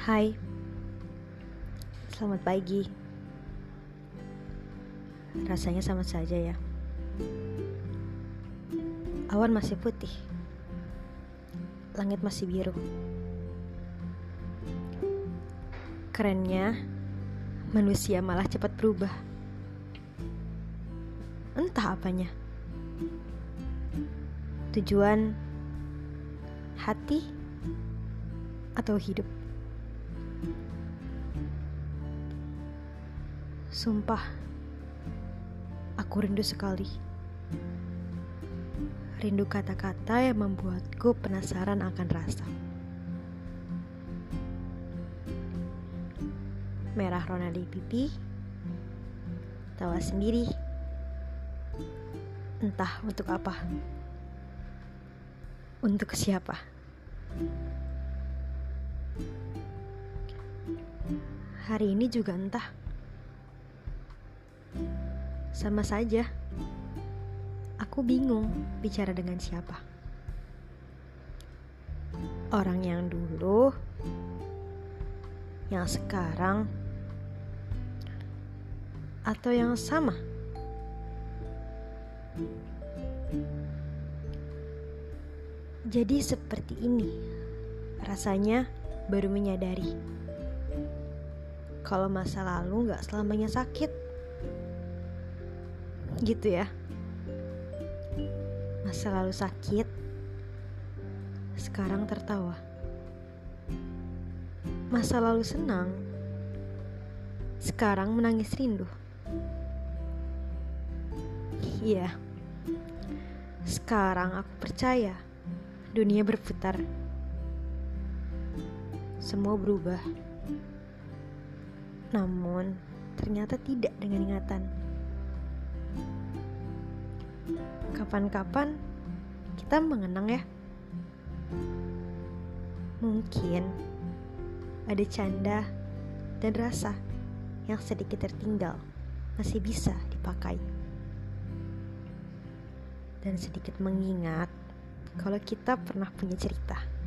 Hai, selamat pagi. Rasanya sama saja ya. Awan masih putih, langit masih biru. Kerennya, manusia malah cepat berubah. Entah apanya. Tujuan hati atau hidup. Sumpah, aku rindu sekali. Rindu kata-kata yang membuatku penasaran akan rasa. Merah rona di pipi, tawa sendiri. Entah untuk apa. Untuk siapa? Hari ini juga entah. Sama saja. Aku bingung bicara dengan siapa. Orang yang dulu, yang sekarang, atau yang sama. Jadi seperti ini rasanya baru menyadari kalau masa lalu gak selamanya sakit. Gitu ya. Masa lalu sakit, sekarang tertawa. Masa lalu senang, sekarang menangis rindu. Iya, sekarang aku percaya dunia berputar. Semua berubah. Namun, ternyata tidak dengan ingatan. Kapan-kapan kita mengenang ya. Mungkin ada canda dan rasa yang sedikit tertinggal masih bisa dipakai. Dan sedikit mengingat kalau kita pernah punya cerita.